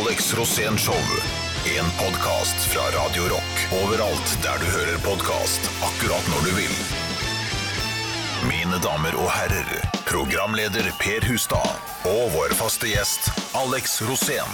Alex Rosén Show. En podkast fra Radio Rock. Overalt der du hører podkast. Akkurat når du vil. Mine damer og herrer, programleder Per Hustad og vår faste gjest Alex Rosén.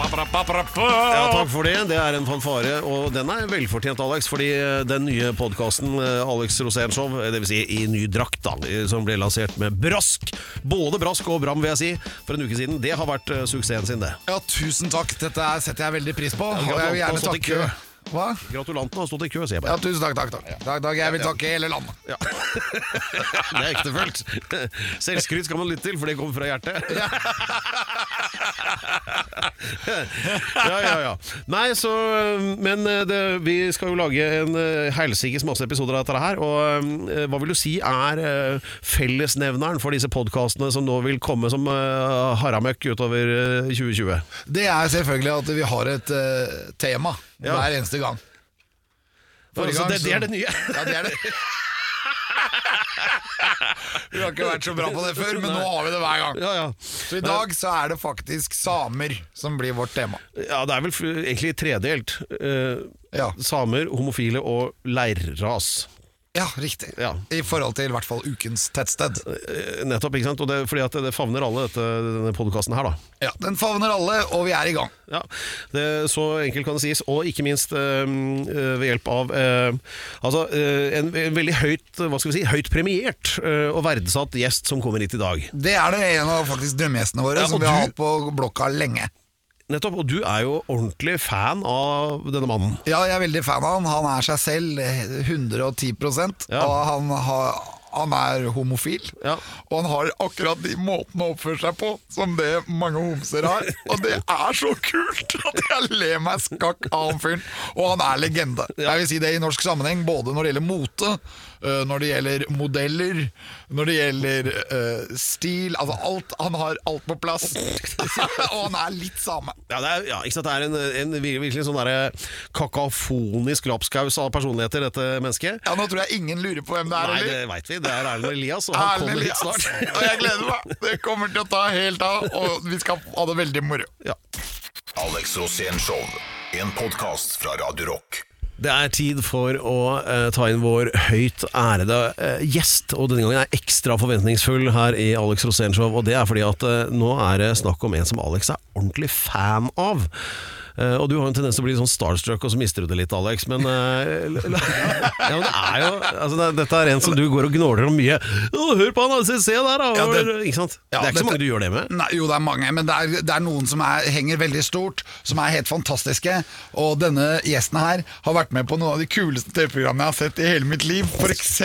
Ja, takk for det. Det er en fanfare, og den er velfortjent, Alex. Fordi den nye podkasten Alex Rosén Show, dvs. Si i ny drakt, da, som ble lansert med brask, både brask og bram, vil jeg si, for en uke siden, det har vært eh, suksessen sin, det. Ja, tusen takk. Dette er- setter jeg veldig pris på. Ja, Og jeg vil gjerne takke. Hva? Gratulanten har stått i kø, sier jeg Ja, bare. tusen takk, takk, takk. takk, takk. Jeg vil takke hele landet. Ja. det er ektefølt. Selvskryt skal man lytte til, for det kommer fra hjertet. ja, ja, ja. Nei, så Men eh, det, vi skal jo lage en eh, helsikes masse episoder av dette her. Og eh, hva vil du si er fellesnevneren for disse podkastene som nå vil komme som haramøkk utover eh, 2020? Det er selvfølgelig at vi har et tema Ja. hver eneste gang. Forrige gang det, det er det nye. Ja, det er det. Vi har ikke vært så bra på det før, men nå har vi det hver gang. Ja, ja. Så i dag så er det faktisk samer som blir vårt tema. Ja, det er vel egentlig tredelt. Eh, Ja. Samer, homofile og leirras. Ja, riktig. Ja. I forhold til i hvert fall ukens tettsted. Eh, Nettopp, ikke sant? Og det, fordi at det favner alle, dette, denne podkasten her, da. Ja, Den favner alle, og vi er i gang. Ja, det, Så enkelt kan det sies. Og ikke minst eh, eh, ved hjelp av øh, altså, øh, en, en veldig høyt hva skal vi si, høyt premiert eh, og verdsatt gjest som kommer hit i dag. Det er det en av faktisk drømmegjestene våre, Ja, som vi har hatt på blokka lenge. Nettopp, Og du er jo ordentlig fan av denne mannen. Ja, jeg er veldig fan av han. Han er seg selv eh, 110 Ja. Og han, har, han er homofil. Ja. Og han har akkurat de måtene å oppføre seg på som det mange homser har. Og det er så kult at jeg ler meg skakk av han fyren. Og han er legende. Jeg vil si det i norsk sammenheng, både når det gjelder mote, når det gjelder modeller, når det gjelder uh, stil. Altså alt. Han har alt på plass. og han er litt same. Ja, det er, ja, ikke sant? det er en, en virkelig sånn der, kakafonisk lapskaus av personligheter, dette mennesket. Ja, Nå tror jeg ingen lurer på hvem det er. Nei, eller? det veit vi. Det er Erlend Elias, og han Erlend kommer hit snart. og jeg gleder meg. Det kommer til å ta helt av, og vi skal ha det veldig moro. Ja. Alex Rosén Show. En podkast fra Radio Rock. Det er tid for å eh, ta inn vår høyt ærede eh, gjest, og denne gangen er jeg ekstra forventningsfull her i Alex Rosénshow. Og det er fordi at eh, nå er det snakk om en som Alex er ordentlig fan av. Eh, og du har jo en tendens til å bli sånn starstruck, og så mister du det litt, Alex. Men, eh, ja, men det er jo altså, det, Dette er en som du går og gnåler om mye. Hør på han, altså, se der, da! Ja, det- ikke sant? Ja, det er ikke så mange du gjør det med. Nei, jo, det er mange, men det er, det er noen som er, henger veldig stort, som er helt fantastiske. Og denne gjesten her har vært med på noen av de kuleste TV-programmene jeg har sett i hele mitt liv. F.eks.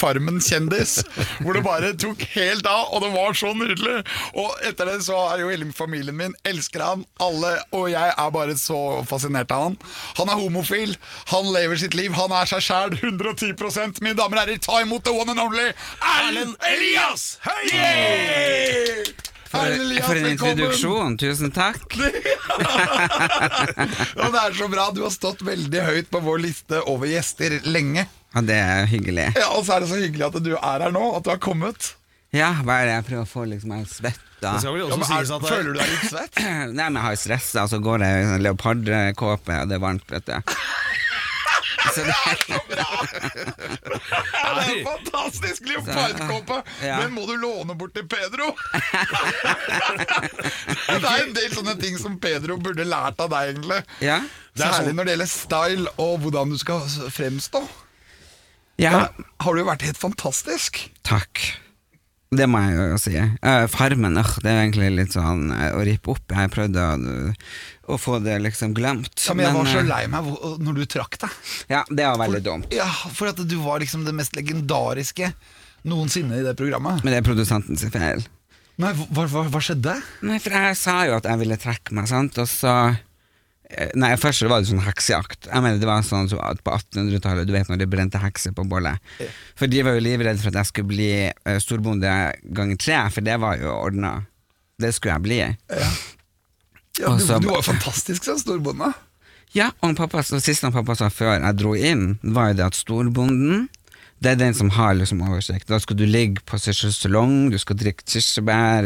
Farmen kjendis, hvor det bare tok helt av, og det var så nydelig. Og etter det så har jo hele familien min elsker han, alle, og jeg er bare så fascinert av han. Han er homofil, han lever sitt liv, han er seg sjæl 110 Mine damer og herrer, ta imot the one and only Erlend Elias! Hei! For, Elias, for en introduksjon, tusen takk. Ja, det er så bra. Du har stått veldig høyt på vår liste over gjester lenge. Ja, det er hyggelig. Ja, Og så er det så hyggelig at du er her nå, at du har kommet. Ja, hva er det jeg prøver å få liksom jeg er svetta? Det skal vel Ja, også men sies at føler du deg litt svett? Nei, men jeg har stressa, og så går jeg i sånn leopardkåpe, og det er varmt, vet du. Så det, det er en fantastisk leopardkåpe! Ja. Den må du låne bort til Pedro. det er en del sånne ting som Pedro burde lært av deg, egentlig. ja? Særlig når det gjelder style og hvordan du skal fremstå. ja, Har du jo vært helt fantastisk. takk. Det må jeg jo si. Uh, Farmen, uh, det er egentlig litt sånn uh, å rippe opp. Jeg prøvde å, å få det liksom glemt. Ja, men jeg var så eh, lei meg når du trakk deg. Ja, det var veldig dumt. Ja, for at du var liksom det mest legendariske noensinne i det programmet. Men det er produsenten sin feil. Nei, hva, hva, hva skjedde? Nei, for jeg sa jo at jeg ville trekke meg, sant, og så Nei, først var det sånn heksejakt. Jeg mener det var sånn så at På 1800-tallet, du vet når det brente hekser på bollet. For de var jo livredde for at jeg skulle bli eh, storbonde ganger tre, for det var jo ordna. Det skulle jeg bli. Ja, Ja, du, du var fantastisk som storbonde. Ja, og pappa, siste han pappa sa før jeg dro inn, var jo det at storbonden det er den som har liksom oversikt. Da skal du ligge på sesongsalong, du skal drikke kirsebær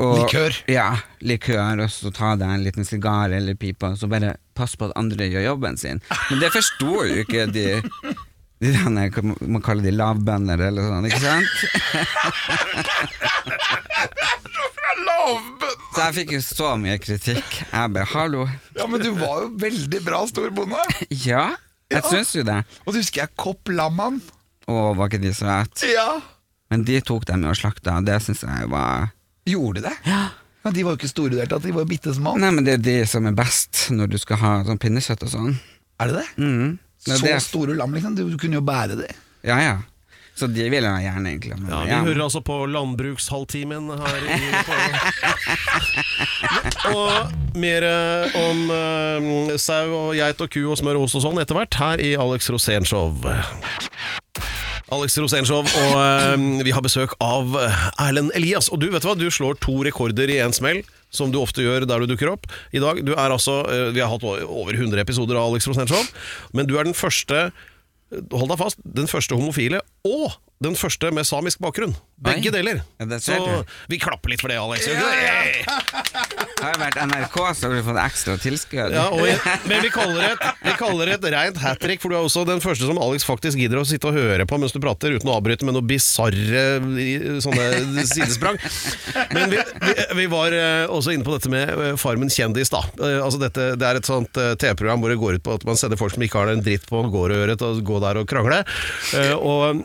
og Likør. Ja, likør, og så ta deg en liten sigar eller pipe, og så bare pass på at andre gjør jobben sin. Men det forsto jo ikke de de denne, man kaller de lavbønder eller sånn, ikke sant? Så jeg fikk jo så mye kritikk. Jeg bare, hallo. Ja, men du var jo veldig bra storbonde. Ja, jeg Ja. syns jo det. Og du husker jeg Kopp Lamman. Å, var ikke de søte? Ja. Men de tok dem jo og slakta, det syns jeg var Gjorde det? Ja. Ja, de var jo ikke store i det hele tatt, de var jo bitte små. Nei, men det er de som er best når du skal ha sånn pinnekjøtt og sånn. Er det det? Mm. Det er Så det. store lam, liksom. Du, kunne jo bære det. Ja, ja. Så de vil jeg gjerne egentlig ha med. Ja, Vi hører altså på landbrukshalvtimen her i Og mer eh, om eh, sau og geit og ku og smør og ost og sånn etter hvert, her i Alex Rosén Show. Alex Rosenshov, og eh, vi har besøk av eh, Erlend Elias. Og du vet hva, du slår to rekorder i én smell. Som du ofte gjør der du dukker opp. I dag, du er altså, eh, Vi har hatt over 100 episoder av Alex Rosenshov, men du er den første Hold deg fast, den første homofile og den første med samisk bakgrunn. Begge deler. Ja, Så vi klapper litt for det, Alex. Ja, ja. det? Har vært NRK, så har du fått ekstra tilskudd. Ja, og, men vi kaller det et, vi kaller det et rent hat trick, for du er også den første som Alex faktisk gidder å sitte og høre på mens du prater, uten å avbryte med noe bisarre sånne sidesprang. Men vi, vi, vi var eh, også inne på dette med eh, Farmen kjendis, da. Eh, Altså dette, det er et sånt TV-program hvor det går ut på at man sender folk som ikke har en dritt på gårdøret til og gå der og krangle. Eh, Og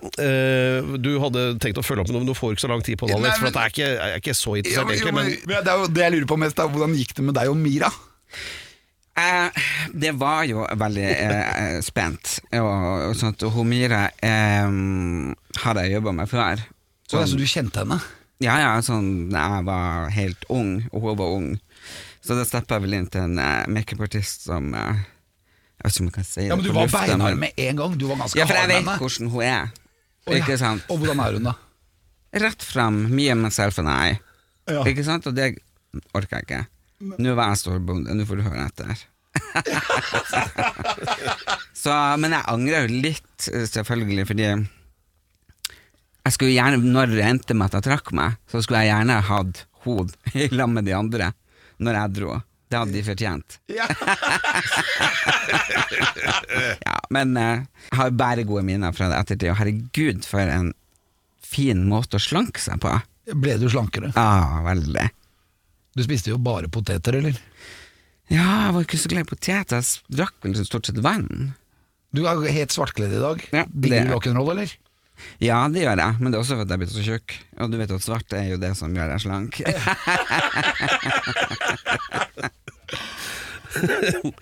du hadde tenkt å følge opp med noe, men du får ikke så lang tid på det, Alex, for at jeg er ikke, jeg er ikke så Ja, interessert, men, egentlig. men, Men men det er jo det jeg lurer på mest, er hvordan gikk det med deg og Mira? Eh, det var jo veldig eh, spent. Og, og sånt, og hun Mira eh, hadde jeg jobba med før. Så så du kjente henne? Ja, ja, sånn jeg var helt ung, og hun var ung. Så da steppa jeg vel inn til en uh, makeupartist som uh, Jeg vet ikke om jeg kan si det Ja, men Du var beinhard med en gang. Du var ganske Ja, for jeg vet hvordan hun er. Oh, ja. Ikke sant? Og hvordan er hun, da? Rett fram, mye myself and I. Ja. Ikke sant? Og det orker jeg ikke. Nå var jeg storbonde, nå får du høre etter. så, men jeg angrer jo litt, eh, selvfølgelig, fordi jeg skulle gjerne, når det endte med at jeg trakk meg, så skulle jeg gjerne hatt hod i lag med de andre når jeg dro. Det hadde de fortjent. Ja. Ja, men eh, jeg har bare gode minner fra det ettertid, og herregud, for en fin måte å slanke seg på. Ble du slankere? Ja, veldig. Du spiste jo bare poteter, eller? Ja, jeg var ikke så glad i poteter. Jeg drakk vel stort sett vann. Du er helt svartkledd i dag. Ja, Digger det- du rock'n'roll, eller? Ja, det gjør jeg, men det er også fordi jeg er blitt så tjukk. Og du vet jo at svart er jo det som gjør deg slank.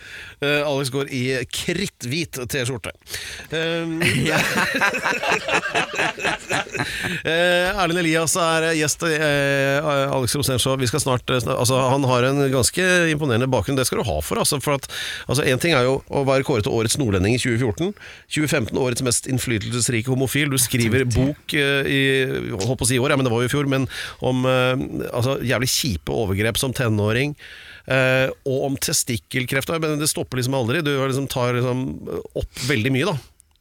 Eh, Alex går i kritthvit T-skjorte. Um, Eh, Erlend Elias er gjest i eh, Alex Rosens Show. Vi skal snart, eh, altså, han har en ganske imponerende bakgrunn. Det skal du ha for. Altså, for at, altså, en ting er jo å være kåret til årets nordlending i 2014. 2015 årets mest innflytelsesrike homofil. Du skriver bok eh, i holdt på å si i år, ja, men det var jo i fjor, men om eh, altså, jævlig kjipe overgrep som tenåring. Eh, og om testikkelkreft. Men det stopper liksom aldri. Du liksom tar liksom opp veldig mye, da.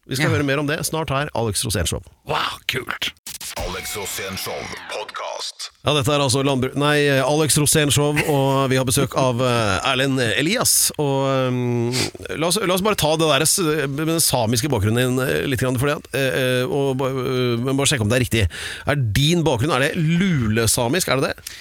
Vi skal Ja. høre mer om det snart her. Alex Rosénshow. Wow, kult! Alex Rosénshow, podkast. Ja, dette er altså landbruk... Nei, Alex Rosénshow, og vi har besøk av eh, Erlend Elias. Og um, la, oss, la oss bare ta det der med den samiske bakgrunnen din eh, litt. Grann, fordi at, eh, eh, og, eh, bare sjekke om det er riktig. Er din bakgrunn er det lulesamisk? Er det det?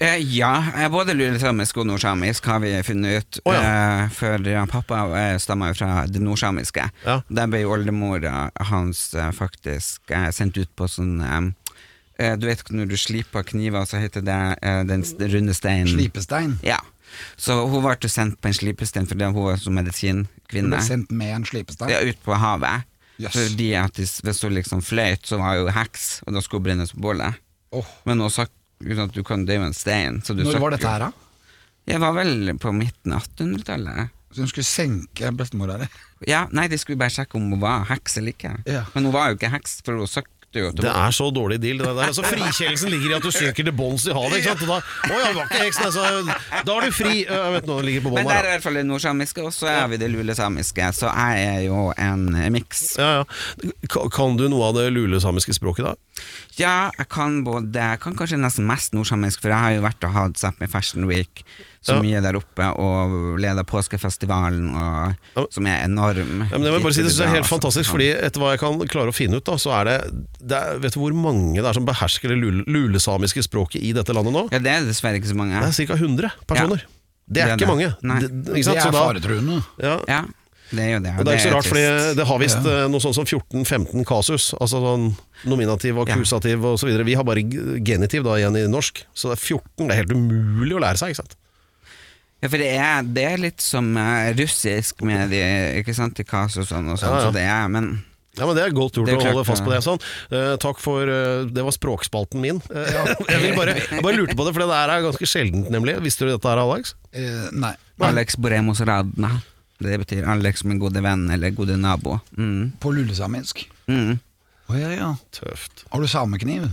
Eh, ja, eh, både lulesamisk og nordsamisk har vi funnet ut. Oh, ja. eh, for ja, pappa eh, stammer jo fra det nordsamiske. Ja. Der ble oldemora hans eh, faktisk eh, sendt ut på sånn eh, eh, Du vet når du sliper kniver, så heter det eh, den runde steinen. Slipestein. Ja. Så hun ble sendt på en slipestein fordi hun var som medisinkvinne. Hun ble sendt med en slipestein. Ja, ut på havet. Yes. Fordi at hvis hvis hun liksom fløyt, så var hun heks, og da skulle hun brennes på bålet. Oh. Men hun sagt uten at du kan, en stein. Så du Når var dette her, da? Jeg var vel på midten av 1800-tallet. Så hun skulle senke bestemora di? Ja, nei, de skulle bare sjekke om hun var heks eller ikke. Ja. Men hun var jo ikke heks, for hun søk, lukter Göteborg. Det er så dårlig deal. Det der. Altså, frikjennelsen ligger i at du søker til bunns i havet. Ikke sant? Og da, å ja, det var ikke heksen, altså. Da er du fri. Jeg vet nå, ligger på Men bånn der er i hvert fall det nordsamiske, og så er vi det lulesamiske. Så jeg er jo en miks. Ja, ja. Kan du noe av det lulesamiske språket, da? Ja, jeg kan både Jeg kan kanskje nesten mest nordsamisk, for jeg har jo vært og hatt Sápmi Fashion Week så Ja. mye der oppe, og leder påskefestivalen, og, Ja. som er enorm. Ja, men jeg må bare si Det synes jeg er helt fantastisk, altså. fordi etter hva jeg kan klare å finne ut, da, så er det, det er, Vet du hvor mange det er som behersker det lule, lulesamiske språket i dette landet nå? Ja, det er dessverre ikke så mange. Det er ca. 100 personer. Det er Det er ikke det. mange. Nei. Det, ikke Det er faretruende. ja. Ja, det er jo det. Og det er ikke så rart, fordi det har visst ja. noe sånt som 14-15 kasus. Altså sånn nominativ og Ja. akkusativ og så videre. Vi har bare genitiv da igjen i norsk, så det er 14. Det er helt umulig å lære seg, ikke sant? Ja, for det er, det er litt som eh, russisk med de, ikke sant, de kas og sånn, og sånn, Ja, ja. så det er, men Ja, men Det er godt gjort Det er å klart, holde fast på det. sånn Eh, Takk for eh, Det var språkspalten min. Eh, jeg, vil bare, jeg bare lurte på det, for det der er ganske sjeldent, nemlig. Visste du dette her, Alex? Eh, nei. Alex Boremos Radna, det betyr Alex min gode venn eller gode nabo. Mm. På lulesamisk. Mm. Å ja, ja. Tøft. Har du samekniv?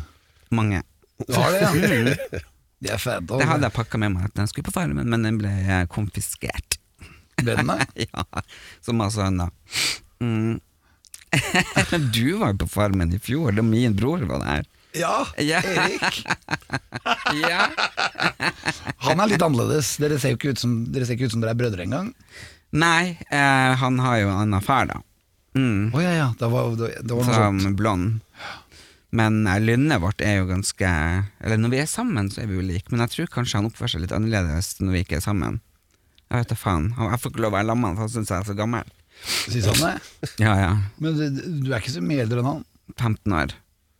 Mange. Du har det, ja. Det er altså. Det hadde jeg pakka med meg at den skulle på farmen, men den ble konfiskert. Ble den det? ja, som altså da. Mm. du var jo på farmen i fjor, da min bror var der. Ja, Ja. Erik. Ja. Han er litt annerledes. Dere ser jo ikke ut som dere, ut som dere er brødre engang. Nei, eh, han har jo en annen far, da. Mm. Oh, ja, ja. Det var, det, det var. Som blond. Men eh, lynnet vårt er jo ganske Eller når vi er sammen, så er vi jo like, men jeg tror kanskje han oppfører seg litt annerledes når vi ikke er sammen. Jeg vet da faen. Jeg får ikke lov å være lamma, for han syns jeg er så gammel. Sier han det? Ja ja. Men du, du er ikke så mye eldre enn han? 15 år.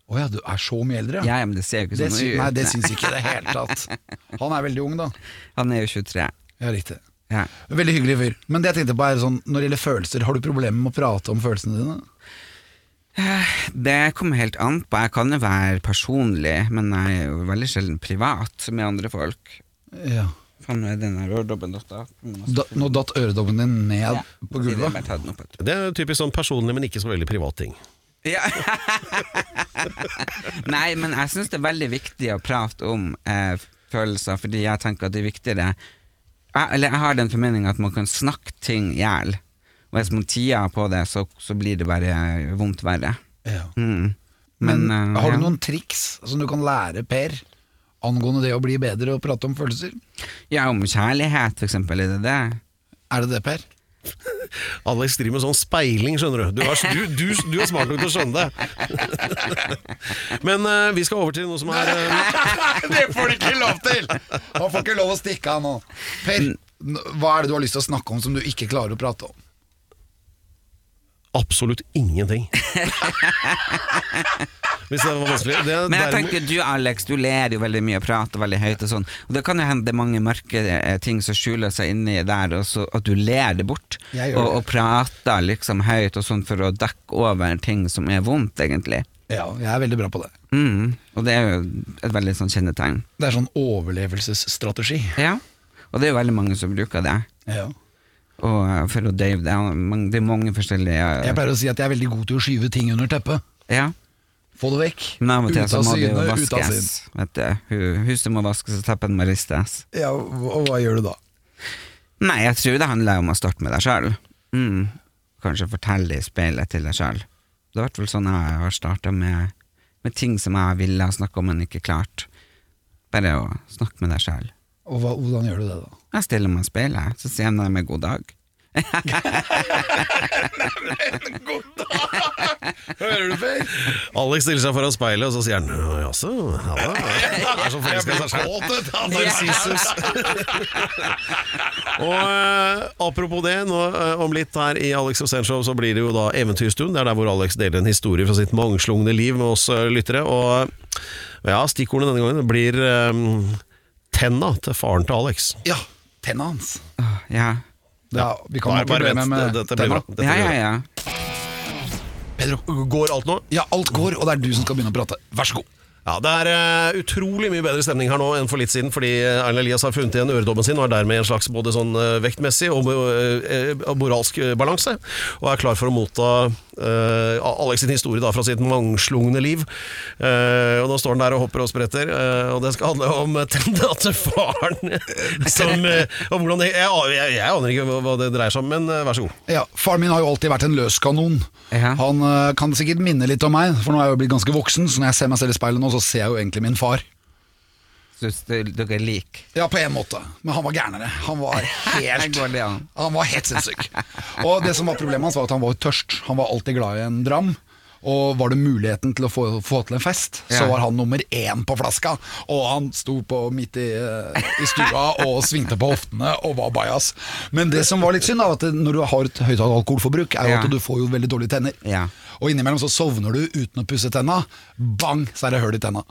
Å ja, du er så mye eldre? Ja, ja, men det ser jo ikke Det sånn ut. nei, det syns ikke i det hele tatt. Han er veldig ung, da. Han er jo 23. Ja, riktig. Ja. Veldig hyggelig fyr. Men det jeg tenkte på er sånn, når det gjelder følelser, har du problemer med å prate om følelsene dine? Det kommer helt an på. Jeg kan jo være personlig, men jeg er jo veldig sjelden privat med andre folk. Ja. Faen, nå er denne øredobben datt av. Da, nå datt øredobben din ned Ja, på gulvet. du. Det er typisk sånn personlig, men ikke så veldig privat ting. Ja. Nei, men jeg syns det er veldig viktig å prate om eh, følelser, fordi jeg tenker at det er viktigere jeg, Eller jeg har den formeninga at man kan snakke ting i hjel, og hvis man tier på det, så, så blir det bare vondt verre. Ja. Mm. Men, eh, har ja. du noen triks som du kan lære Per angående det å bli bedre og prate om følelser? Ja, om kjærlighet, for eksempel. Er det det? Er det det, Per? Alex driver med sånn speiling, skjønner du. Du har, du, du, du er smart nok til å skjønne det. Men uh, vi skal over til noe som er uh... det får du ikke lov til! Han får ikke lov å stikke av nå. Per, hva er det du har lyst til å snakke om som du ikke klarer å prate om? Absolutt ingenting. Hvis det var vanskelig. Det, Men jeg tenker du Alex, du ler jo veldig mye og prater veldig høyt og sånn. Og det kan jo hende det er mange mørke eh, ting som skjuler seg inni der, og så at du ler det bort. Og, og prater liksom høyt og sånn for å dekke over ting som er vondt, egentlig. Ja, jeg er veldig bra på det. Mm. Og det er jo et veldig sånn kjennetegn. Det er sånn overlevelsesstrategi. Ja. Og det er jo veldig mange som bruker det. Ja. Og eh, for å døyve det. Det er mange forskjellige Jeg pleier å si at jeg er veldig god til å skyve ting under teppet. Ja. Få det vekk. Men av og til Ut så av må det jo syne, ut av vaskes. sinn. Vet du. Huset må vaskes, og teppene må ristes. Ja, og hva gjør du da? Nei, jeg tror det handler om å starte med deg sjøl. Mm. Kanskje fortelle i speilet til deg sjøl. Det er i hvert fall sånn jeg har starta med, med ting som jeg ville ha snakka om, men ikke klart. Bare å snakke med deg sjøl. Og hva, hvordan gjør du det, da? Jeg stiller meg i speilet, så sier jeg meg god dag. Hører du, Per? Alex stiller seg foran speilet, og så sier han «Ja, Jaså, ja da. Er så forelska i seg selv. Narcissus. og eh, apropos det, nå, eh, om litt her i Alex og Rosénshow så blir det jo da Eventyrstund. Det er der hvor Alex deler en historie fra sitt mangslungne liv med oss eh, lyttere. Og ja, stikkordene denne gangen blir um, tenna til faren til Alex. Ja, tenna hans. Åh, Ja. Ja, vi kan ha Bare- bare problemer vent, med Dette blir tenna. bra. Dette ja, blir ja, bra. ja. Pedro. Går alt nå? Ja, alt går, og det er du som skal begynne å prate. Vær så god. Ja, Det er uh, utrolig mye bedre stemning her nå enn for litt siden, fordi eh, Erlend Elias har funnet igjen øredobben sin og er dermed i en slags både sånn uh, vektmessig og uh, moralsk balanse, og er klar for å motta eh, Alex sin historie da fra sitt mangslungne liv. Eh, og Nå står han der og hopper og spretter, og det skal handle om eh, til faren. som, og hvordan det, jeg, jeg, jeg aner ikke hva- det dreier seg om, men vær så god. Ja, Faren min har jo alltid vært en løskanon. Ja. Han kan sikkert minne litt om meg, for nå er jeg jo blitt ganske voksen, så når jeg ser meg selv i speilet nå, så ser jeg jo egentlig min far. Syns du- dere er like? Ja, på en måte, men han var gærnere. Han var helt? Han var helt sinnssyk. Og det som var problemet hans, var at han var tørst. Han var alltid glad i en dram. Og var det muligheten til å få, få til en fest, så var han nummer én på flaska. Og han sto på midt i, eh, i stua og svingte på hoftene og var bajas. Men det som var litt synd, da, at når du har et høyt alkoholforbruk, er jo Ja. at du får jo veldig dårlige tenner. Ja. Og innimellom så sovner du uten å pusse tenna. Bang, så er det hull i tenna.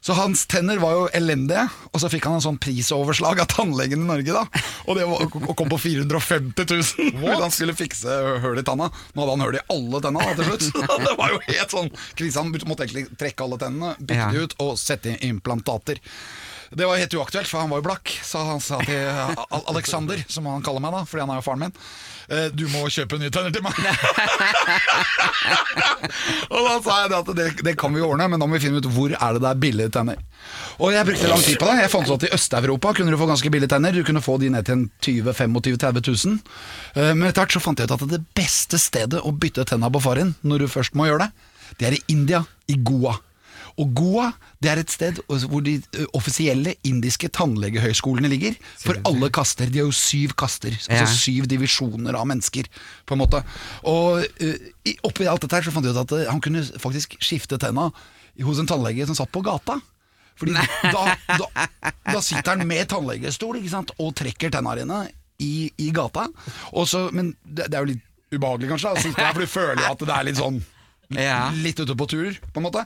Så hans tenner var jo elendige, og så fikk han en sånn prisoverslag av tannlegen i Norge. da Og det var, og kom på 450 000 hvis han skulle fikse hull i tanna. Nå hadde han hull i alle tenna da, til slutt. Det var jo helt sånn krise. Han måtte egentlig trekke alle tennene, bytte Ja. de ut og sette inn implantater. Det var helt uaktuelt, for han var jo blakk. Så han sa til Alexander, som han kaller meg da, fordi han er jo faren min, «Eh, du må kjøpe nye tenner til meg. og da sa jeg at det, det kan vi ordne, men da må vi finne ut hvor er det det er billige tenner. Og jeg brukte lang tid på det. Jeg fant ut at i Øst-Europa kunne du få ganske billige tenner. Du kunne få de ned til en 20 25 30 000. Eh, Men etter hvert så fant jeg ut at det beste stedet å bytte tenna på faren, når du først må gjøre det, det er i India, i Goa. Og Goa det er et sted hvor de offisielle indiske tannlegehøyskolene ligger. For alle kaster. De har jo syv kaster, altså syv divisjoner av mennesker. på en måte Og oppi alt dette her så fant jeg ut at han kunne faktisk skifte tenna hos en tannlege som satt på gata. Fordi da, da, da sitter han med tannlegestol ikke sant? og trekker tenna dine i, i gata. Også, men det, det er jo litt ubehagelig kanskje, å sitte for du føler jo at det er litt sånn Ja. Litt ute på tur, på en måte.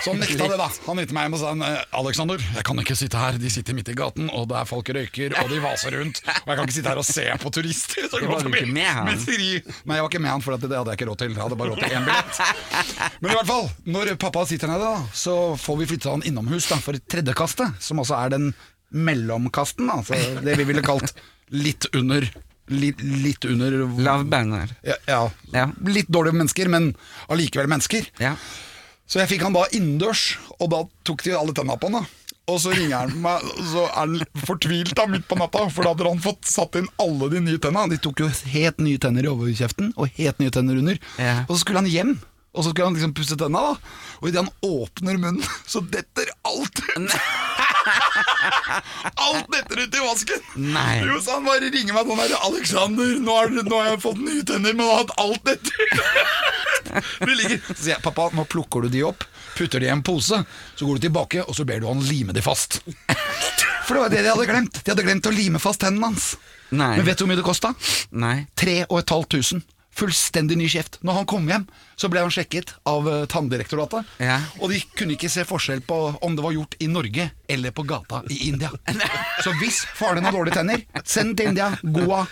Så han nekta det, da. Han ringte meg hjem og sa «Eh, Alexander, jeg kan ikke sitte her. De sitter midt i gaten, og det er folk røyker, og de vaser rundt. Og jeg kan ikke sitte her og se på turister. Så Var du ikke med han? Nei, jeg var ikke med han, for det hadde jeg ikke råd til. Jeg hadde bare råd til én billett. Men i hvert fall, når pappa sitter nede, da, så får vi flytta han innomhus da, for tredjekastet, som altså er den mellomkasten. Da, det vi ville kalt litt under Litt, litt under Lavbanner. ja, ja. Ja. Litt dårlige mennesker, men allikevel mennesker. Ja. Så jeg fikk han da innendørs, og da tok de alle tenna på han. da Og så ringer han meg, og så er han fortvilt da midt på natta, for da hadde han fått satt inn alle de nye tenna. De tok jo helt nye tenner i overkjeften, og helt nye tenner under. Ja. Og så skulle han hjem, og så skulle han liksom pusse tenna, da. Og idet han åpner munnen, så detter alt ut! Alt detter ut i vasken! Nei. Jo, så han bare ringer meg sånn 'Alexander, nå har, nå har, jeg fått nye tenner, men har hatt alt dette Det Så sier jeg 'Pappa, nå plukker du de opp, putter de i en pose, så går du tilbake, og så ber du han lime de fast'. For det var det de hadde glemt. De hadde glemt å lime fast tennene hans. Nei. Men vet du hvor mye det kosta? 3500. Fullstendig ny kjeft. Når han kom hjem, så ble han sjekket av eh, tanndirektoratet. Ja. Og de kunne ikke se forskjell på om det var gjort i Norge Eller på gata i India. Så hvis faren din har dårlige tenner Send den til India, Goa,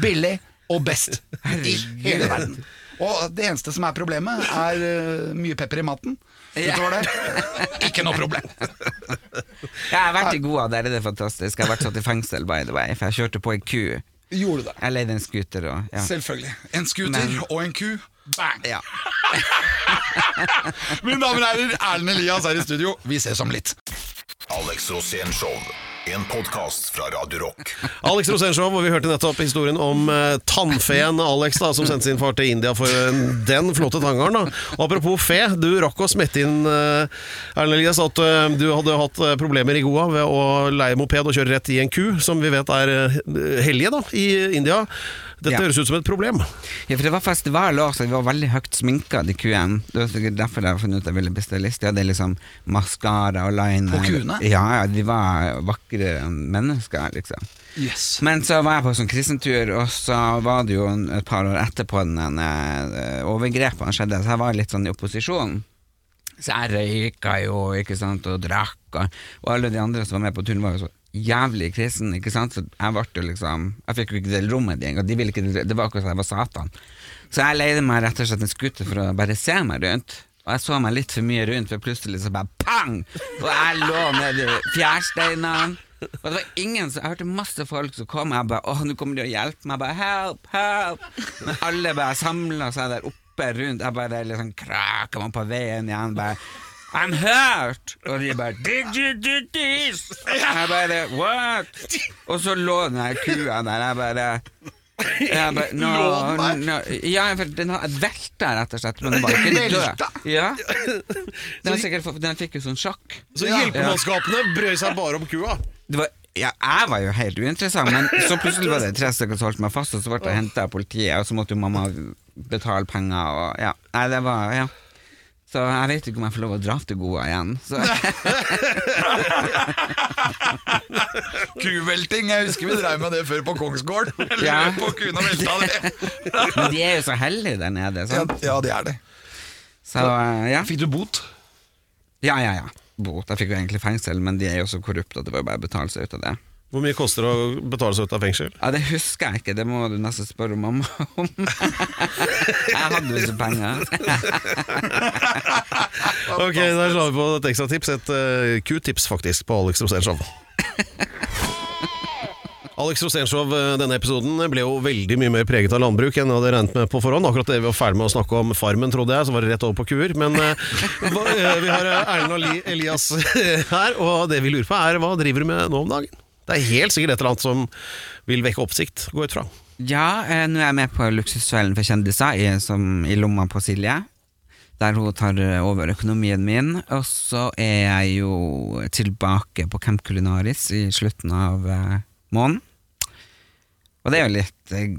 billig og best I hele verden. Og det eneste som er problemet Er eh, mye pepper i maten. Utover det, ikke noe problem. Jeg har vært i Goa, der er det fantastisk. Jeg har vært satt i fengsel, by the way, for jeg kjørte på en ku. Gjorde du det? Jeg leide en scooter òg. ja. Selvfølgelig En scooter Men- og en ku Bang ja. Mine damer og herrer, Erlend Elias er i studio Vi ses om litt Alex Rosén Show. En podkast fra Radio Rock. Alex Rosenshov, og vi hørte nettopp historien om eh, tannfeen Alex, da, som sendte sin far til India for eh, den flotte tanngaren. da. Apropos fe, du rakk å smette inn eh, Erlend Elias, at eh, du hadde hatt eh, problemer i Goa ved å leie moped og kjøre rett i en ku, som vi vet er eh, hellige da, i India. Dette Ja. høres ut som et problem. Ja, for det var festival også, så vi var veldig høyt sminka, de kuene. Det var sikkert derfor jeg funnet ut jeg ville bestille liste. De hadde liksom maskara og liner. På kuene? Ja, ja, de var vakre mennesker, liksom. Yes Men så var jeg på sånn kristentur, og så var det jo et par år etterpå den eh, overgrepene skjedde, så jeg var litt sånn i opposisjon. Så jeg røyka jo, ikke sant, og drakk, og, og alle de andre som var med på turen, var jo så jævlig kristen, ikke sant, så jeg ble liksom Jeg fikk jo ikke delt rommet engang, de ville ikke det var akkurat som jeg var Satan. Så jeg leide meg rett og slett en scooter for å bare se meg rundt. Og jeg så meg litt for mye rundt, for plutselig så bare pang! Og jeg lå nedi fjærsteinene. Og det var ingen som Jeg hørte masse folk som kom, og jeg bare Å, nå kommer de og hjelper meg. Jeg bare Help, help! Men alle bare samla seg der oppe rundt. Jeg bare liksom kraka meg på veien igjen. bare I'm hurt! Og de bare Did you do this? Jeg bare What? Og så lå den der kua der. Jeg bare jeg bare, no, no, ja, for den har velta, rett og slett. Men den var ikke død. Ja. Den, sikkert, den fikk jo sånn sjokk. Så Ja. hjelpemannskapene brød seg bare om kua. Det var, ja, jeg var jo helt uinteressant, men så plutselig var det tre stykker som holdt meg fast, og så ble jeg henta av politiet, og så måtte jo mamma betale penger, og ja. Nei, det var Ja. Så jeg vet ikke om jeg får lov å dra til Goa igjen. Kuvelting, jeg husker vi drev med det før på Kongsgård. Ja. på kuna velta det. Men de er jo så heldige der nede. Ja, Sant? ja, de er det. Så eh, ja. Fikk du bot? ja, ja, ja. Bot. Jeg fikk jo egentlig fengsel, men de er jo så korrupte at det var jo bare å betale seg ut av det. Hvor mye koster det å betale seg ut av fengsel? Ja, Det husker jeg ikke, det må du nesten spørre mamma om. jeg hadde jo ikke penger. Ok, Da slår vi på et ekstra tips. Et eh, Q-tips, faktisk, på Alex Rosénshow. Alex Rosénshow, eh, denne episoden ble jo veldig mye mer preget av landbruk enn jeg hadde regnet med på forhånd. Akkurat det vi var ferdig med å snakke om Farmen, trodde jeg, så var det rett over på kuer. Men eh, vi har Erlend og Elias her, og det vi lurer på er hva driver du med nå om dagen? Det er helt sikkert et eller annet som vil vekke oppsikt, gå ut fra. Ja, eh, nå er jeg med på Luksusfellen for kjendiser i, som, i lomma på Silje. Der hun tar eh, over økonomien min. Og så er jeg jo tilbake på Camp Culinaris i slutten av eh, måneden. Og det er jo litt eh,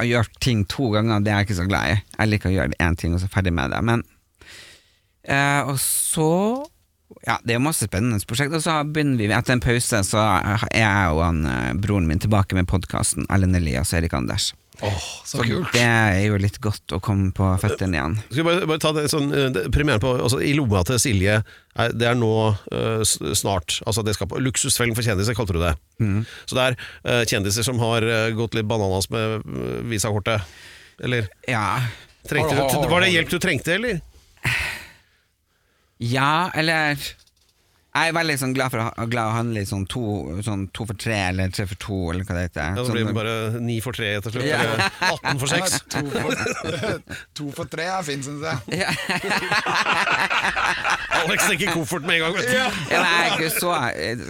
Å gjøre ting to ganger, det er jeg ikke så glad i. Jeg liker å gjøre én ting og så ferdig med det. Men eh, Og så ja, det er jo masse spennende prosjekt. Og så begynner vi etter en pause, så er jeg og han, eh, broren min tilbake med podkasten Ellen Elias og Erik Anders. Åh, så kult. Det er jo litt godt å komme på føttene igjen. Skal vi bare, bare ta det sånn eh, Premieren på altså, I lomma til Silje er, Det er nå uh, snart Altså det skal på Luksusfellen for kjendiser, kalte du det. Så det er uh, kjendiser som har uh, gått litt bananas med visakortet. Eller Ja, trengte Var det hjelp du trengte, eller? Ja eller Jeg er veldig sånn glad for å ha, glad å handle i sånn to, sånn to for tre, eller tre for to, eller hva det heter. Ja, så blir det Sånn- bare ni for tre etter slutt. Ja. Eller 18 for seks. To for, to for tre er fint, syns jeg. ja. Alex tenker koffert med en gang. Vet du. Ja, nei, jeg er ikke så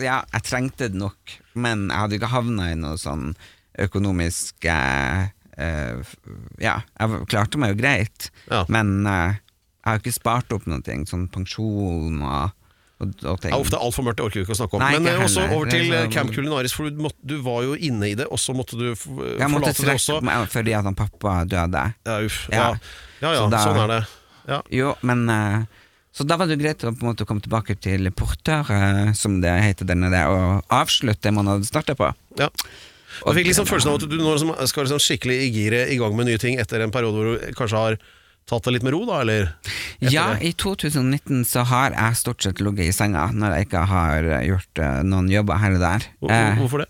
Ja, jeg trengte det nok, men jeg hadde ikke havna i noe sånn økonomisk eh, eh, Ja, jeg klarte meg jo greit, Ja. men eh, jeg har ikke spart opp noen ting, sånn pensjon og, og, og det er altfor mørkt, det orker vi ikke å snakke om. Nei, Men eh, også over er til eh, sånn- Camp Culinaris, for du, måtte, du var jo inne i det, og så måtte du forlate jeg måtte det også. meg fordi at han pappa døde. Ja, uff. Ja. Ja, ja, Så da- sånn er det. Ja. Jo, men eh, Så da var det greit å på en måte komme tilbake til portør, eh, som det heter der nede, og avslutte det man hadde starta på. Ja. Jeg fikk liksom følelsen av at du nå liksom skal liksom skikkelig i giret i gang med nye ting etter en periode hvor du kanskje har tatt det litt med ro, da, eller? Ja, det. i 2019 så har jeg stort sett ligget i senga når jeg ikke har eh, gjort uh, noen jobber her og der. Hvor- Eh, Hvorfor det?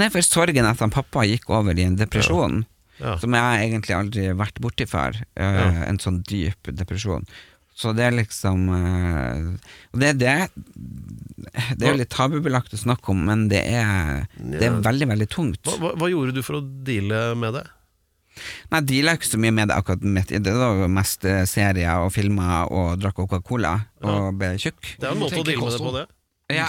Nei, for sorgen at han pappa gikk over i en depresjon, Ja. som jeg egentlig aldri har vært borti før. Uh, Ja. En sånn dyp depresjon. Så det er liksom Og det, det, det er jo litt tabubelagt å snakke om, men det er, det er veldig, veldig tungt. Hva, hva gjorde du for å deale med det? Nei, Jeg deala ikke så mye med det akkurat mitt. det. var jo mest eh, serier og filmer og drakk Coca-Cola og ble tjukk. Det er en måte å deale med det på, det. Ja,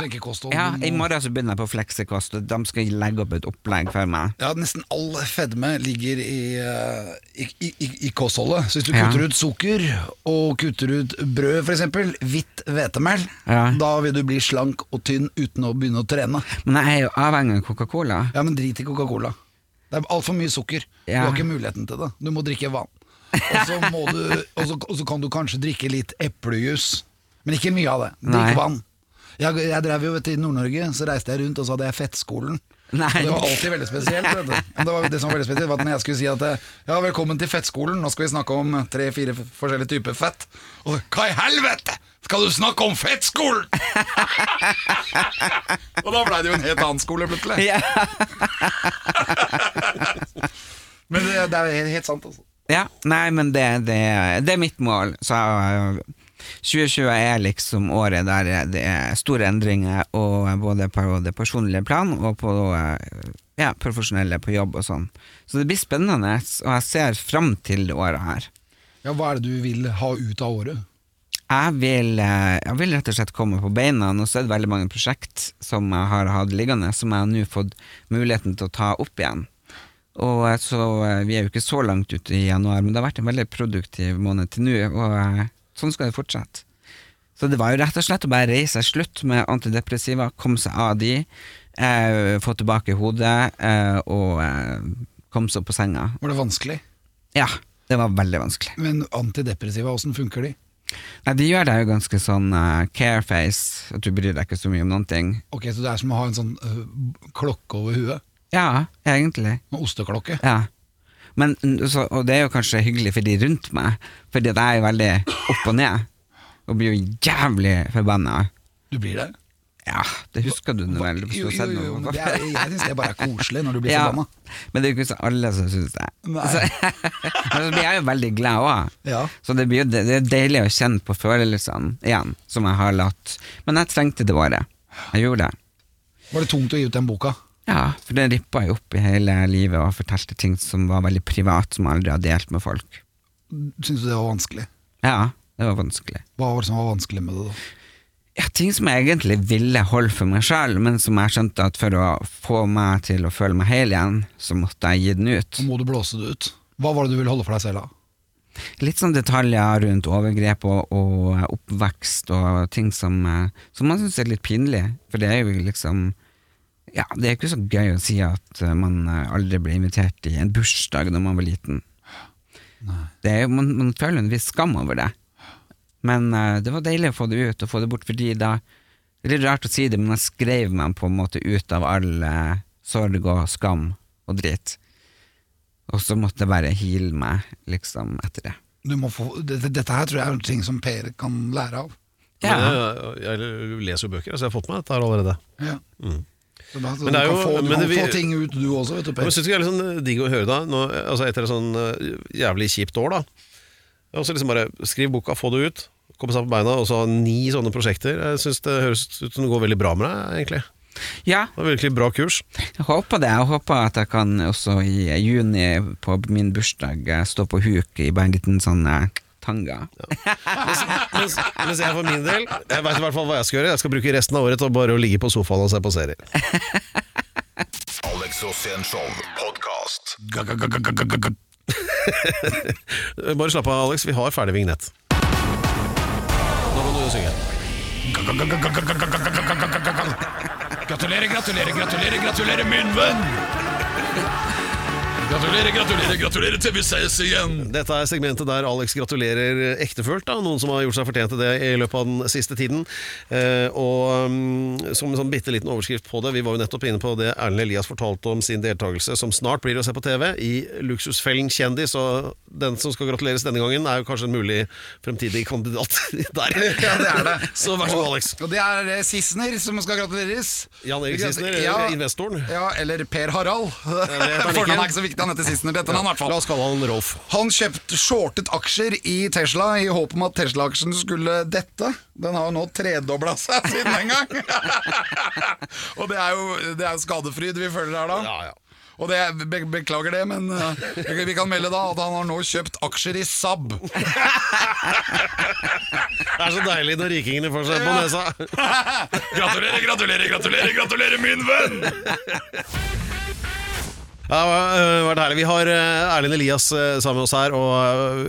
ja, i morgen så begynner jeg på fleksekost, og de skal legge opp et opplegg for meg. Ja, Nesten all fedme ligger i, eh, i, i, i, i kostholdet. Så hvis du Ja. kutter ut sukker og kutter ut brød, f.eks., hvitt hvetemel, Ja. da vil du bli slank og tynn uten å begynne å trene. Men jeg er jo avhengig av Coca-Cola. Ja, Men drit i Coca-Cola. Det er altfor mye sukker. Ja. Du har ikke muligheten til det. Du må drikke vann. Og så, du, og så, og så kan du kanskje drikke litt eplejus. Men ikke mye av det. Drikk vann. Jeg, jeg drev jo til Nord-Norge, så reiste jeg rundt, og så hadde jeg Fettskolen. Nei. Og det var alltid veldig spesielt. Det, var, det som var veldig spesielt var at når jeg skulle si at Ja, velkommen til Fettskolen, nå skal vi snakke om tre-fire forskjellige typer fett. Og hva i helvete! Skal du snakke om Fettskolen?! og da blei det jo en helt annen skole, plutselig. Men det, det er helt, sant, altså. ja, nei, men det, det, det er mitt mål. Så 2020 er liksom året der det er store endringer, og både på det personlige plan og på eh, ja, profesjonelle på jobb og sånn. Så det blir spennende, og jeg ser fram til det året her. Ja, Hva er det du vil ha ut av året? Jeg vil, eh, jeg vil rett og slett komme på beina. Nå så er det veldig mange prosjekt som jeg har hatt liggende, som jeg har nå fått muligheten til å ta opp igjen. Og eh, så eh, Vi er jo ikke så langt ute i januar, men det har vært en veldig produktiv måned til nå, og eh, sånn skal det fortsette. Så det var jo rett og slett å bare reise slutt med antidepressiva, komme seg av de, eh, få tilbake hodet eh, og eh, komme seg opp på senga. Var det vanskelig? Ja, det var veldig vanskelig. Men antidepressiva, åssen funker de? Nei, De gjør deg jo ganske sånn uh, careface, at du bryr deg ikke så mye om noen ting. Ok, Så det er som å ha en sånn uh, klokke over huet? Ja, egentlig. Med osteklokke? Ja. Men, så, og det er jo kanskje hyggelig for de rundt meg, fordi jeg er veldig opp og ned, og blir jo jævlig forbanna. Du blir det? Ja, det husker du nå vel? Jo, Jo, jo, jo, er, jeg syns det bare er koselig når du blir Ja, forbanna. men det er jo ikke så alle som syns det. Så, men så blir jeg jo veldig glad òg. Ja. Så det, blir det er deilig å kjenne på følelsene igjen, som jeg har latt Men jeg trengte det året. Jeg gjorde det. Var det tungt å gi ut den boka? Ja, for det rippa jeg opp i hele livet og fortalte ting som var veldig privat, som jeg aldri har delt med folk. Syns du det var vanskelig? Ja, det var vanskelig. Hva var det som var vanskelig med det? da? Ja, Ting som jeg egentlig ville holde for meg sjøl, men som jeg skjønte at for å få meg til å føle meg hel igjen, så måtte jeg gi den ut. Og må du blåse det ut. Hva var det du ville holde for deg selv, da? Litt sånn detaljer rundt overgrep og, og oppvekst og ting som, eh, som man syns er litt pinlig. For det er jo liksom Ja, det er ikke så gøy å si at eh, man eh, aldri ble invitert i en bursdag når man var liten. Det er, man, man føler en viss skam over det. Men uh, det var deilig å få det ut, og få det bort, fordi da Det er litt rart å si det, men da skrev man på en måte ut av all uh, sorg og skam og dritt. Og så måtte jeg bare heale meg, liksom, etter det. Du må få, dette, dette her tror jeg er ting som Per kan lære av. Ja. Jeg, jeg leser jo bøker, så jeg har fått med dette her allerede. Ja. Så da, så Men det er jo- få, du kan vi- få ting ut, du også, vet du, Per. jeg synes det er litt sånn digg å høre da Nå, altså Etter et sånn eh, jævlig kjipt år da? Og så liksom bare skriv boka, få det ut Komme seg på beina, og så ha ni sånne prosjekter. Jeg synes det høres ut som det går veldig bra med deg egentlig. Ja, Det var virkelig bra kurs. Jeg håper det. Jeg håper at jeg kan også i juni på min bursdag eh, stå på huk i bare en liten sånn eh, tanga. mens, mens, mens jeg for min del Jeg vet i hvert fall hva jeg skal gjøre Jeg skal bruke resten av året til bare å ligge på sofaen og se på serier Alex Show podkast. Bare slapp av Alex, vi har ferdig vignett Nå må du synge Gratulerer, gratulerer, gratulerer, gratulerer, min venn! Gratulerer, gratulerer, gratulerer til vi ses igjen! Dette er segmentet der Alex gratulerer ektefølt. Da. Noen som har gjort seg fortjent til det i løpet av den siste tiden. Eh, og um, som en sånn bitte liten overskrift på det, vi var jo nettopp inne på det Erlend Elias fortalte om sin deltakelse, som snart blir å se på TV, i Luksusfellen kjendis. Og den som skal gratuleres denne gangen, er jo kanskje en mulig fremtidig kandidat der. Ja, det er det. Så vær så god, Alex. Og det er eh, Sissener som skal gratuleres. Jan Erik Sissener, Ja. investoren. Ja, eller Per Harald. Fornavnet er ikke så han sist Sissener. Dette navnet, i hvert fall. La oss kalle han Rolf. Han kjøpte shortet aksjer i Tesla i håp om at Tesla-aksjen skulle dette. Den har jo nå tredobla seg siden den gang. og det er jo det er jo skadefryd vi føler her da. Ja, ja. Og det, be beklager det, men uh, vi kan melde da at han har nå kjøpt aksjer i Saab. Det er så deilig når rikingene får seg på nesa. gratulerer, gratulerer, gratulerer, gratulerer, min venn! Ja, det har vært herlig. Vi har eh, Erlend Elias eh, sammen med oss her, og,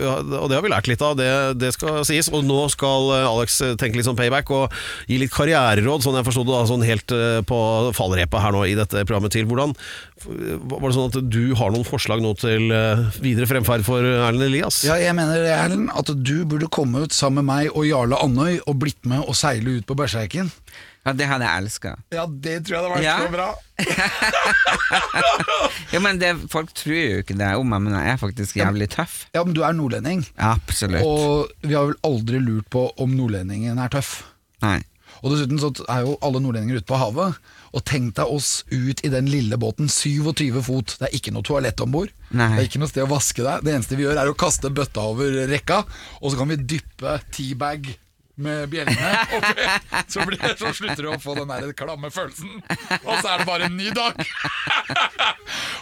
eh, og det har vi lært litt av. Det, det skal sies. Og nå skal Alex tenke litt sånn payback og gi litt karriereråd, sånn jeg forsto det, da, sånn helt på fallrepet her nå i dette programmet til. Hvordan Var det sånn at du har noen forslag nå til videre fremferd for Erlend Elias? Ja, jeg mener Erlend, at du burde komme ut sammen med meg og Jarle Andøy og blitt med og seile ut på Berserken. Ja, det hadde jeg elska. Ja, det tror jeg hadde vært Ja. så bra. Ja, men det, folk tror jo ikke det om meg, men jeg er faktisk jævlig tøff. Ja, men du er nordlending, Absolutt. og vi har vel aldri lurt på om nordlendingen er tøff. Nei. Og dessuten så er jo alle nordlendinger ute på havet. Og tenk deg oss ut i den lille båten, 27 fot. Det er ikke noe toalett om bord. Det er ikke noe sted å vaske deg. Det eneste vi gjør, er å kaste bøtta over rekka, og så kan vi dyppe teabag med bjellene oppi, så, blir, så slutter du å få den der klamme følelsen. Og så er det bare en ny dag.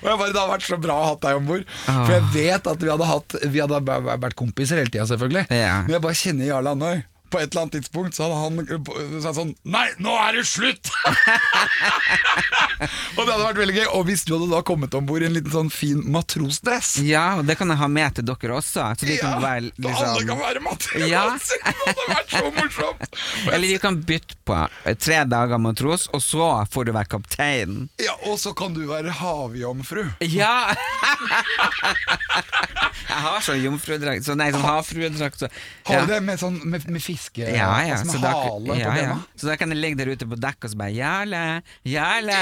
og jeg bare, Det har vært så bra å ha deg om bord. For jeg vet at vi hadde, hatt, vi hadde vært kompiser hele tida, selvfølgelig. Ja. Men jeg bare kjenner Jarle Andøy. På et eller annet tidspunkt så hadde han sagt sånn Nei, nå er det slutt! og det hadde vært veldig gøy. Og hvis du hadde da kommet om bord i en liten sånn fin matrosdress Ja, og det kan jeg ha med til dere også. Så vi kan være liksom alle liksom kan være matros! Ja. det hadde vært så morsomt! Eller vi kan bytte på eh, tre dager matros, og så får du være kaptein. Ja, Og så kan du være havjomfru. Ja! jeg har sånn jomfrudrakt så, Nei, sånn havfruedrakt. Så, Har du det med, sånn, med, med fiske Ja, ja. altså Så hale da, ja, på bena? så da kan jeg ligge der ute på dekk og så bare Jarle, Jarle.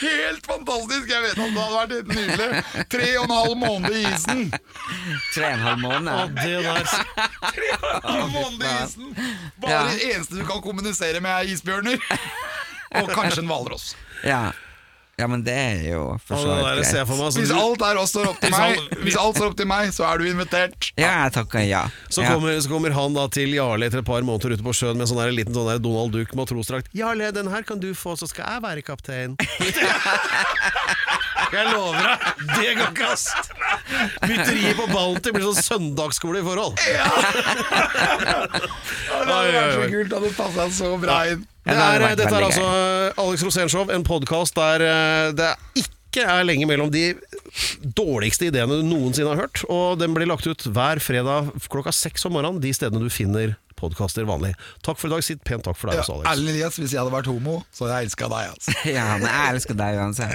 Helt fantastisk! Jeg vet at det hadde vært helt nydelig. Tre og en halv måned i isen. Tre og en halv Og måned. det der Tre og en halv måned i isen. Bare Ja. det eneste du kan kommunisere med, er isbjørner. Og kanskje en hvalross. Ja. Ja, men det er jo for så vidt greit. meg altså, Hvis alt er også står opp til meg, Hvis alt står opp til meg, så er du invitert. Ja, jeg takker ja. Så ja. kommer, så kommer han da til Jarle etter et par måneder ute på sjøen med sånn der liten sånn der Donald Duck matrosdrakt. 'Jarle, den her kan du få, så skal jeg være kaptein'. jeg lover deg, det går ikke, ass! Mytteriet på Bounty blir sånn søndagsskole i forhold. Det hadde vært så kult, det hadde passa så bra inn. Det er, det er, dette er altså Alex Rosénshow, en podkast der eh, det ikke er lenge mellom de dårligste ideene du noensinne har hørt. Og den blir lagt ut hver fredag klokka seks om morgenen, de stedene du finner podkaster vanlig. Takk for i dag. Sitt pent takk for deg også, Alex. Erlend Elias, hvis jeg hadde vært homo, så hadde jeg elska deg. Altså. Ja, men jeg elsker deg uansett.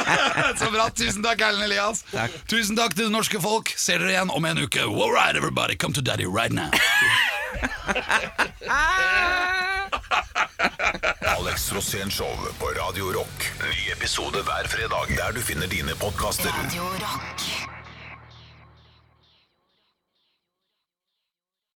Så bra. Tusen takk, Erlend Elias. Tusen takk til det norske folk. Ser dere igjen om en uke. All right, everybody, come to daddy right now. Alex Rosén Show på Radio Rock. Ny episode hver fredag der du finner dine podkaster. Radio Rock.